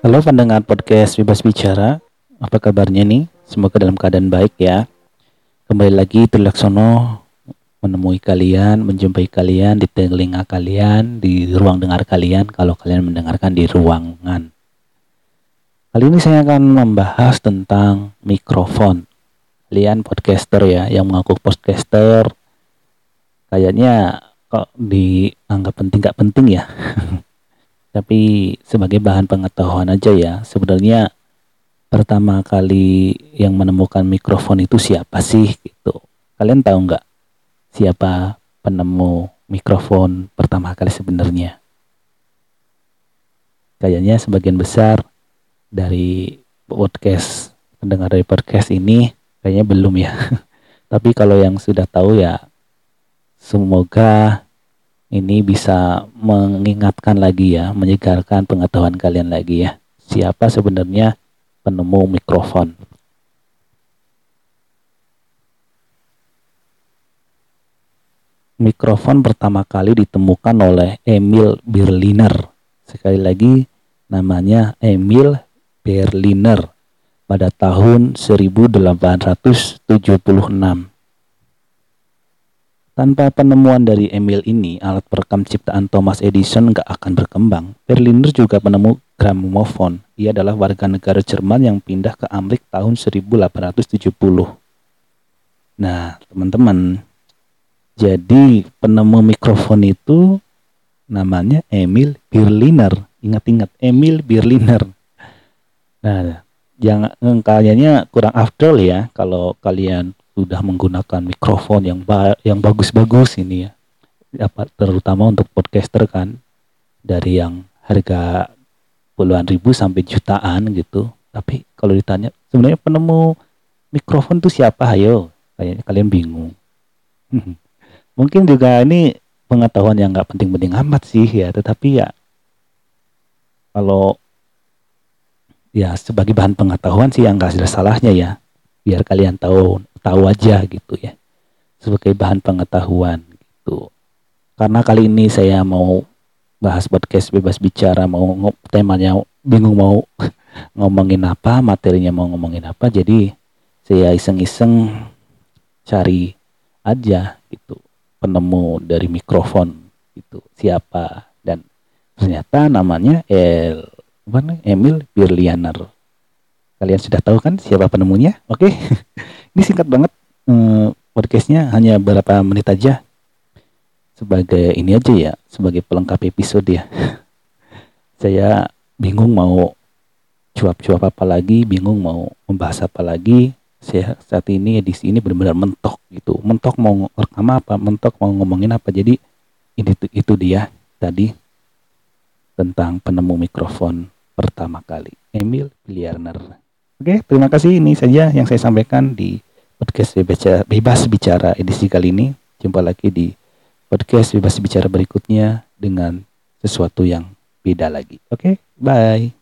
Halo pendengar podcast Bebas Bicara, apa kabarnya nih? Semoga dalam keadaan baik ya. Kembali lagi Tulaksono menemui kalian, menjumpai kalian di telinga kalian, di ruang dengar kalian kalau kalian mendengarkan di ruangan. Kali ini saya akan membahas tentang mikrofon. Kalian podcaster ya, yang mengaku podcaster, kayaknya kok dianggap penting gak penting ya. tapi sebagai bahan pengetahuan aja ya sebenarnya pertama kali yang menemukan mikrofon itu siapa sih gitu. Kalian tahu nggak siapa penemu mikrofon pertama kali sebenarnya? Kayaknya sebagian besar dari podcast pendengar dari podcast ini kayaknya belum ya. Tapi kalau yang sudah tahu ya semoga ini bisa mengingatkan lagi ya, menyegarkan pengetahuan kalian lagi ya. Siapa sebenarnya penemu mikrofon? Mikrofon pertama kali ditemukan oleh Emil Berliner. Sekali lagi namanya Emil Berliner pada tahun 1876. Tanpa penemuan dari Emil ini, alat perekam ciptaan Thomas Edison nggak akan berkembang. Berliner juga penemu gramofon. Ia adalah warga negara Jerman yang pindah ke Amerika tahun 1870. Nah, teman-teman, jadi penemu mikrofon itu namanya Emil Berliner. Ingat-ingat, Emil Berliner. Nah, jangan kayaknya kurang afdol ya kalau kalian sudah menggunakan mikrofon yang ba yang bagus-bagus ini ya. Apa terutama untuk podcaster kan dari yang harga puluhan ribu sampai jutaan gitu. Tapi kalau ditanya sebenarnya penemu mikrofon tuh siapa? Ayo kayaknya kalian bingung. Mungkin juga ini pengetahuan yang nggak penting-penting amat sih ya tetapi ya kalau ya sebagai bahan pengetahuan sih yang nggak ada salahnya ya. Biar kalian tahu tahu aja gitu ya. Sebagai bahan pengetahuan gitu. Karena kali ini saya mau bahas podcast bebas bicara mau temanya bingung mau ngomongin apa materinya mau ngomongin apa. Jadi saya iseng-iseng cari aja gitu penemu dari mikrofon itu siapa. Dan ternyata namanya El Emil Birlianer kalian sudah tahu kan siapa penemunya oke okay? Ini singkat banget eh, podcastnya hanya berapa menit aja. Sebagai ini aja ya, sebagai pelengkap episode ya. Saya bingung mau cuap-cuap apa lagi, bingung mau membahas apa lagi. Saya saat ini edisi ini benar-benar mentok gitu. Mentok mau rekam apa, mentok mau ngomongin apa. Jadi ini itu dia tadi tentang penemu mikrofon pertama kali, Emil Biliarner. Oke, terima kasih. Ini saja yang saya sampaikan di podcast bebas bicara edisi kali ini. Jumpa lagi di podcast bebas bicara berikutnya dengan sesuatu yang beda lagi. Oke, bye.